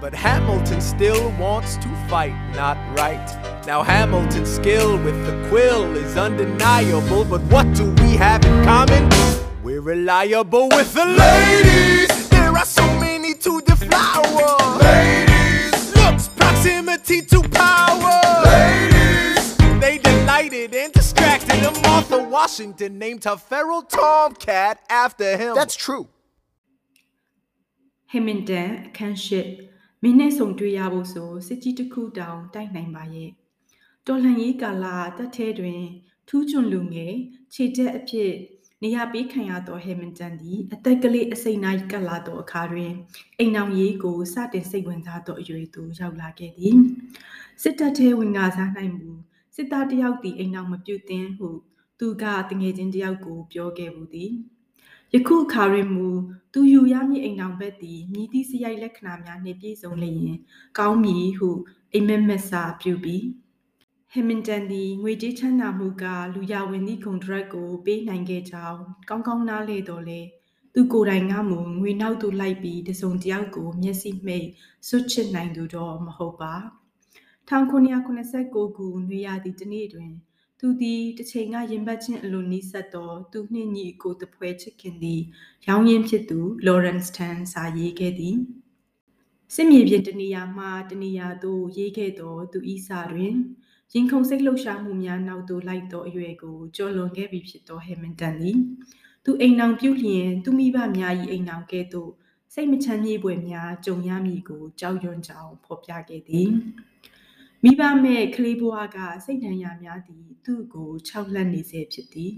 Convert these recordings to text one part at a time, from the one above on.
But Hamilton still wants to fight, not write. Now Hamilton's skill with the quill is undeniable, but what do we have in common? We're reliable with the ladies. There are so many to deflower. Ladies, looks proximity to power. Ladies, they delighted and distracted. And Martha Washington named her feral tomcat after him. That's true. Hemingway can ship မင်းနဲ့ဆုံတွေ့ရဖို့ဆိုစစ်ကြီးတစ်ခုတောင်တိုက်နိုင်ပါရဲ့တော်လှန်ရေးကာလတက်ထဲတွင် ထူးချွန်လူငယ်ခြေတက်အဖြစ်နေရာပေးခံရသောဟေမင်တန်သည်အသက်ကလေးအစိမ့်နိုင်ကလာသောအခါတွင်အိမ်အောင်ရေးကိုစတင်စိတ်ဝင်စားသောအရွယ်သို့ရောက်လာခဲ့သည်စစ်တပ်ထဲဝင်ကားစားနိုင်မှုစစ်သားတယောက်သည်အိမ်အောင်မပြုတ်သင်းဟု သူကတငယ်ချင်းတယောက်ကိုပြောခဲ့ဘူးသည် ယခုအခါတွင်မူသူယူရမည့်အိမ်အောင်ဘက်သည်မြည်သည့်စရိုက်လက္ခဏာများနှင့်ပြည့်စုံလျင်ကောင်းမည်ဟုအိမ်မက်မက်စာပြုပြီးဟမင်တန်သည်ငွေကြေးချမ်းသာမှုကလူရဝင်သည့်ကွန်ထရက်ကိုပေးနိုင်ခဲ့ကြောင်းကောင်းကောင်းနားလေတော်လဲသူကိုယ်တိုင်ကမူငွေနောက်သို့လိုက်ပြီးတစုံတယောက်ကိုမျက်စိမှိတ်ဆွတ်ချစ်နိုင်သူတော့မဟုတ်ပါ1989ခုနွေရာသီတစ်နေ့တွင် သူသည်တစ်ချိန်ကရင်ပတ်ချင်းအလိုနီးစပ်သောသူနှင့်ညီကိုတပွဲချစ်ခင်သည်ရောင်းရင်းဖြစ်သူလော်ရန့်စ်တန်စာရေးခဲ့သည်စစ်မြေပြင်တနေရာမှတနေရာသို့ရေးခဲ့သောသူဤစာတွင်ရင်ခုန်စိတ်လှုပ်ရှားမှုများနောက်သို့လိုက်သောအရွယ်ကိုကျော်လွန်ခဲ့ပြီဖြစ်သောဟေမင်တန်သည်သူအိမ်အောင်ပြုလျင်သူမိဘများ၏အိမ်အောင်ကဲ့သို့စိတ်မချမ်းမြေ့ပွေများကြုံရမည်ကိုကြောက်ရွံ့ကြောင်ဖော်ပြခဲ့သည် မိဘမဲ့ကလေးဘွားကစိတ်ဒဏ်ရာများသည် သူ့ကိုခြောက်လှန့်နေစေဖြစ်သည်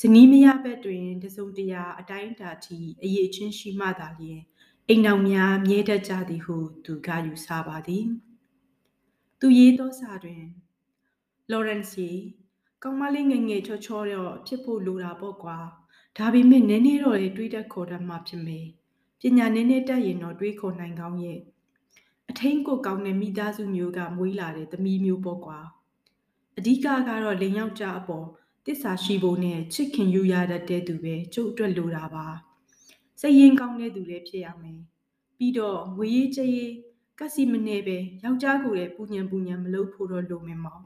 ဇနီးမယားဘက်တွင်တစုံတရာအတိုင်းအတာထိအရေးချင်းရှိမှသာလျှင်အိမ်အောင်များမြဲတတ်ကြသည်ဟုသူကယူဆပါသည်သူရေးသောစာတွင်လော်ရန့်စီကောင်မလေးငယ်ငယ်ချောချောတော့ဖြစ်ဖို့လိုတာပေါ့ကွာဒါပေမဲ့နည်းနည်းတော့လေတွေးတတ်ခေါ်တတ်မှဖြစ်မယ်ပညာနည်းနည်းတတ်ရင်တော့တွေးခေါ်နိုင်ကောင်းရဲ့ အထင်းကိုကောင်းတဲ့မိသားစုမျိုးကမွေးလာတဲ့သမီးမျိုးပေါ့ကွာအဓိကကတော့လိန်ယောက်ျားအပေါ်တစ္ဆာရှိဖို့နဲ့ချစ်ခင်ယူရတတ်တဲ့သူပဲကျုပ်အတွက်လိုတာပါစိတ်ရင်းကောင်းတဲ့သူလည်းဖြစ်ရမယ်ပြီးတော့ငွေရေးကြေးရေးကစီမနေပဲယောက်ျားကိုလည်းပူညံပူညံမလုပ်ဖို့တော့လိုမယ်မောင်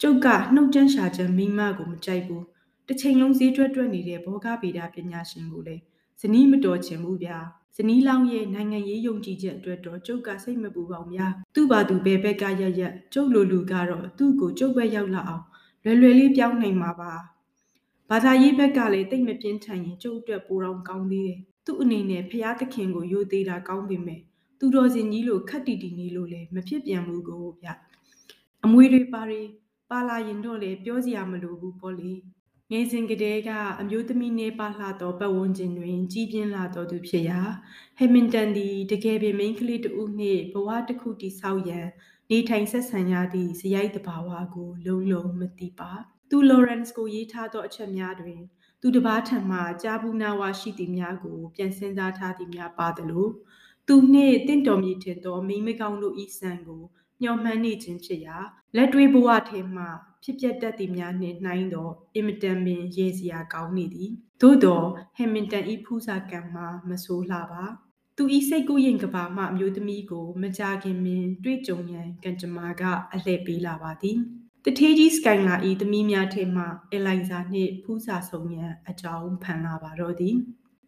ကျုပ်ကနှုတ်ချမ်းရှာချမ်းမိမကိုမကြိုက်ဘူးတစ်ချိန်လုံးဈေးတွက်တွက်နေတဲ့ဘောဂဗေဒပညာရှင်ကိုလည်းဇနီးမတော်ချင်ဘူးဗျာဇနီးလောင်ရဲ့နိုင်ငံရေးယုံကြည်ချက်အတွက်တော့ကျုပ်ကစိတ်မပူပါဘူးဗျာသူ့ဘာသူဘယ်ဘက်ကရရက်ကျုပ်လိုလူကတော့သူ့ကိုကျုပ်ဘက်ရောက်လာအောင်လွယ်လွယ်လေးပြောင်းနိုင်မှာပါဘာသာရေးဘက်ကလည်းတိတ်မပြင်းထန်ရင်ကျုပ်အတွက်ပိုတော့ကောင်းသေးတယ်သူ့အနေနဲ့ဖျားသခင်ကိုယိုသေးတာကောင်းပေမဲ့သူတော်စင်ကြီးလိုခက်တီတီနေလို့လည်းမဖြစ်ပြန်ဘူးကိုဗျအမွေတွေပါတွေပါလာရင်တော့လေပြောစရာမလိုဘူးပေါ့လေ ငယ်စဉ်ကတည်းကအမျိုးသမီးနေပါလှသောပတ်ဝန်းကျင်တွင် ကြီးပြင်းလာသောသူဖြစ်ရာဟမင်တန်သည်တကယ်ပင်မိန်းကလေးတဦးနှင့်ဘဝတစ်ခုတည်ဆောက်ရန်နေထိုင်ဆက်ဆံရသည့်ဇယိုက်တဘာဝကို လုံးလုံးမသိပါသူလော်ရန့်စ်ကိုရေးထားသောအချက်များတွင် သူတပားထံမှကြားဘူးနာဝါရှိသည်များကို ပြန်စဉ်းစားထားသည်များပါသလိုသူနှင့်တင့်တော်မြည်ထင်သောမိမကောင်းတို့ဤဆန်ကိုညှော်မှန်းနေခြင်းဖြစ်ရာလက်တွေးဘဝထဲမှ ဖြစ်ပျက်တတ်သည်များနှင့်နှိုင်းသောအင်မတန်ပင်ရေစရာကောင်းနေသည်သို့သောဟမင်တန်ဤဖူးစာကံမှာမဆိုးလှပါသူဤစိတ်ကူးရင်ကဘာမှအမျိုးသမီးကိုမကြခင်မင်တွေ့ကြုံရန်ကံကြမ္မာကအလှည့်ပေးလာပါသည်တထေးကြီးစကိုင်လာဤသမီးများထဲမှအီလိုင်ဇာနှင့်ဖူးစာဆုံးရန်အကြောင်းဖန်လာပါတော့သည်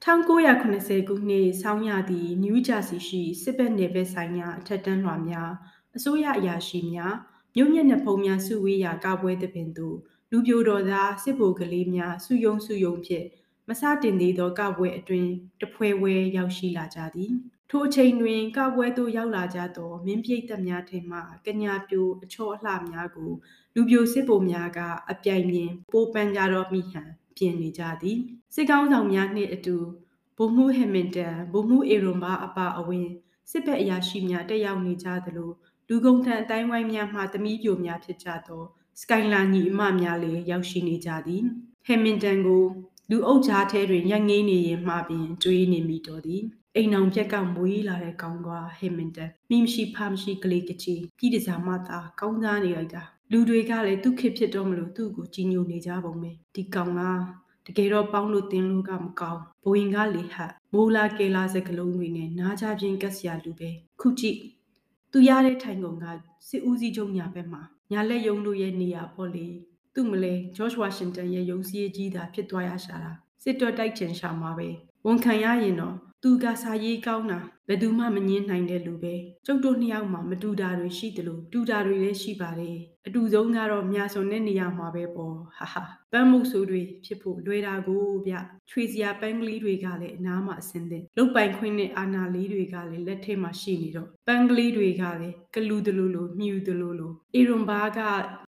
1980ခုနှစ်ဆောင်းရသည့်နယူးဂျာစီရှိစစ်ဘက်နယ်ဘက်ဆိုင်ရာအထက်တန်းလွှာများအစိုးရအရာရှိများ မြို့မျက်နှာဖုံးများစုဝေးရာကပွဲသဘင်သို့လူပြိုတော်သားစစ်ဗိုလ်ကလေးများစုယုံစုယုံဖြင့်မစတင်သေးသောကပွဲအတွင်တဖွဲဝဲရောက်ရှိလာကြသည်ထိုအချိန်တွင်ကပွဲသို့ရောက်လာကြသောမင်းပြိတ်သက်များထင်မှကညာပြိုအချောအလှများကိုလူပြိုစစ်ဗိုလ်များကအပြိုင်မြင်ပိုးပန်းကြတော့မိဟန်ပြင်နေကြသည်စစ်ကောင်းဆောင်များနှင့်အတူဗိုလ်မှူးဟမင်တန်ဗိုလ်မှူးအေရွန်ဘာအပါအဝင်စစ်ဘက်အရာရှိများတက်ရောက်နေကြသလို လူကုန်ထံအတိုင်းဝိုင်းများမှသမီးပြိုများဖြစ်ကြသောစကိုင်းလာညီအမများလည်းရောက်ရှိနေကြသည်ဟမင်တန်ကိုလူအုပ်ကြားထဲတွင်ရက်ငေးနေရင်မှပင်တွေးနေမိတော်သည်အိမ်အောင်ပြက်ကမွေးလာတဲ့ကောင်းကွာဟမင်တန်မိမရှိဖမရှိကလေးကချီပြည်တစားမသားကောင်းသားနေလိုက်တာလူတွေကလည်းသူ့ခေဖြစ်တော့မလို့သူ့ကိုကြီးညိုနေကြပုံပဲဒီကောင်လားတကယ်တော့ပေါင်းလို့တင်းလို့ကမကောင်းဘိုရင်ကလေဟတ်မိုးလာကေလာစကလုံးတွေနဲ့နားကြပြင်းကက်စရာလူပဲခုကြည့် သူရတဲ့ထိုင်ကုန်ကစစ်ဦးစီးချုပ်ညာဘက်မှာညာလက်ယုံတို့ရဲ့နေရာပေါ့လေသူ့မလဲဂျော့ချ်ဝါရှင်တန်ရဲ့ယုံစည်းကြီးတာဖြစ်သွားရရှာတာစစ်တော်တိုက်ချင်ရှာမှာပဲဝန်ခံရရင်တော့သူကစာရေးကောင်းတာ ဘယ်သူမှမငင်းနိုင်တဲ့လူပဲကျုပ်တို့နှစ်ယောက်မှာမတူတာတွေရှိတယ်လို့တူတာတွေလည်းရှိပါတယ်အတူဆုံးကတော့မြာစွန်တဲ့နေရာမှာပဲပေါ့ဟာဟာပန်းမှုဆိုးတွေဖြစ်ဖို့လွယ်တာကိုဗျချွေစရာပန်းကလေးတွေကလည်းအနားမှာအစင်းတဲ့လုတ်ပိုင်ခွင်းနဲ့အာနာလေးတွေကလည်းလက်ထဲမှာရှိနေတော့ပန်းကလေးတွေကလည်းကလူတလူလိုမြူတလူလိုအီရွန်ဘာက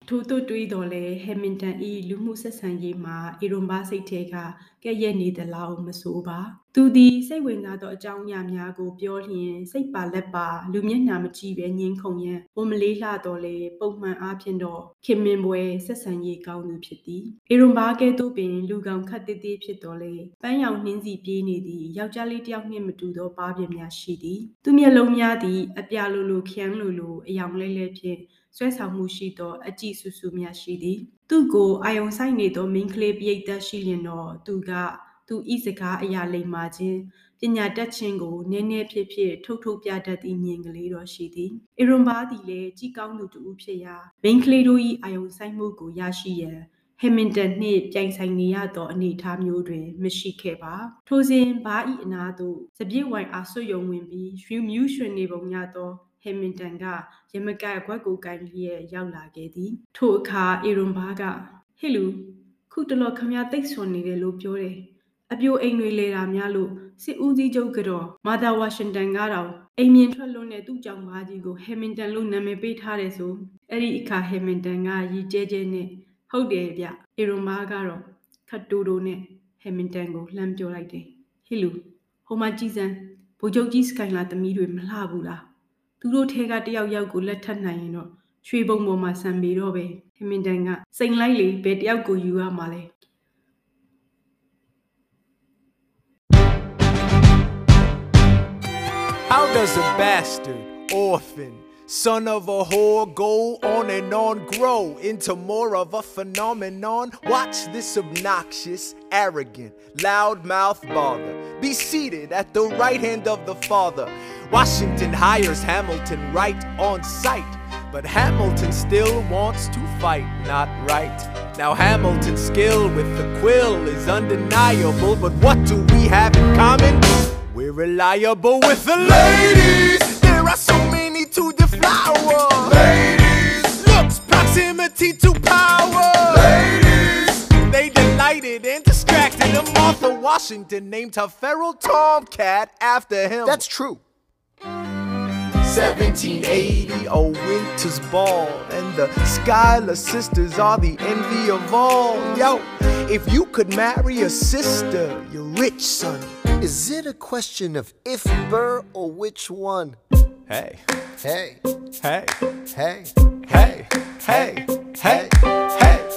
ထိုးသွတွေးတော်လဲဟက်မင်တန်ဤလူမှုဆက်ဆံရေးမှာအီရွန်ဘာစိတ်ထဲကကဲ့ရဲ့နေသလားမဆိုးပါသူသည်စိတ်ဝင်စားသောအကြောင်းအရာများကိုပြောလျင်စိတ်ပါလက်ပါလူမျက်နှာမကြည့်ပဲငင်းခုန်ရန်ဝမလေးလှတော်လေပုံမှန်အားဖြင့်တော့ခင်မင်ပွဲဆက်ဆံရေးကောင်းသူဖြစ်သည်အီရွန်ဘာကဲ့သို့ပင်လူကောင်ခတ်တေးသေးဖြစ်တော်လေပန်းရောင်နှင်းစီပြေးနေသည်ယောက်ျားလေးတယောက်နှင့်မတူသောပါးပြများရှိသည်သူမျက်လုံးများသည်အပြလိုလိုခန်းလိုလိုအယောင်လဲလဲဖြင့်ဆွဲဆောင်မှုရှိသောအကြည့်ဆူဆူများရှိသည် သူကိုအာယုံဆိုင်နေသောမင်းကလေးပိတ်သက်ရှိလျင်တော့သူကသူဤစကားအရာလိမ္မာခြင်း ပညာတတ်ခြင်းကိုနည်းနည်းဖြစ်ဖြစ်ထုတ်ထုတ်ပြတတ်သည့်မြင်ကလေးတော်ရှိသည်အီရွန်ဘာသည်လည်းကြည်ကောင်းသူတူဖြစ်ရာမင်းကလေးတို့၏အာယုံဆိုင်မှုကိုရရှိရန်ဟမင်တန်နှင့်ပြိုင်ဆိုင်နေရသောအနေအထားမျိုးတွင် မရှိခဲ့ပါ ထိုစဉ်ဘာဤအနာသို့စပြည့်ဝိုင်အားဆွယုံဝင်ပြီးရွှေမြူးရွှင်နေပုံရသောဟမင်တန်ကရမကကွက်ကိုကိုင်လျက်ရောက်လာခဲ့သည်ထိုအခါအီရွန်ဘာကဟေလူခုတလော်ခမရတိတ်ဆွန်နေတယ်လို့ပြောတယ် အပြိုအိမ်တွေလေတာများလို့စစ်ဦးစီးချုပ်ကတော့မာသာဝါရှင်တန်ကတော့အိမ်မြင်ထွက်လွန်းတဲ့သူ့ကြောင့်ဘာကြီးကိုဟဲမင်တန်လို့နာမည်ပေးထားတယ်ဆိုအဲ့ဒီအခါဟဲမင်တန်ကရည်ကျဲကျဲနဲ့ဟုတ်တယ်ဗျအီရွန်မာကတော့ခတ်တိုတိုနဲ့ဟဲမင်တန်ကိုလှမ်းပြောလိုက်တယ်ဟေလူဟိုမှာကြည်စမ်းဗိုလ်ချုပ်ကြီးစကိုင်လာသမီးတွေမလှဘူးလားသူတို့ထဲကတယောက်ယောက်ကိုလက်ထပ်နိုင်ရင်တော့ရွှေဘုံပေါ်မှာဆံပေတော့ပဲဟမင်တန်ကစိန်လိုက်လေဘယ်တယောက်ကိုယူရမှာလဲ does a bastard, orphan, son of a whore go on and on, grow into more of a phenomenon? Watch this obnoxious, arrogant, loudmouth bother be seated at the right hand of the Father. Washington hires Hamilton right on sight. But Hamilton still wants to fight, not right. Now, Hamilton's skill with the quill is undeniable, but what do we have in common? We're reliable with the ladies. There are so many to deflower. Ladies. Looks, proximity to power. Ladies. They delighted and distracted. And Martha Washington named her feral tomcat after him. That's true. 1780, a winter's ball, and the Schuyler sisters are the envy of all. Yo, if you could marry a sister, you're rich, son. Is it a question of if Burr or which one? Hey, Hey, hey, hey. hey, hey, hey.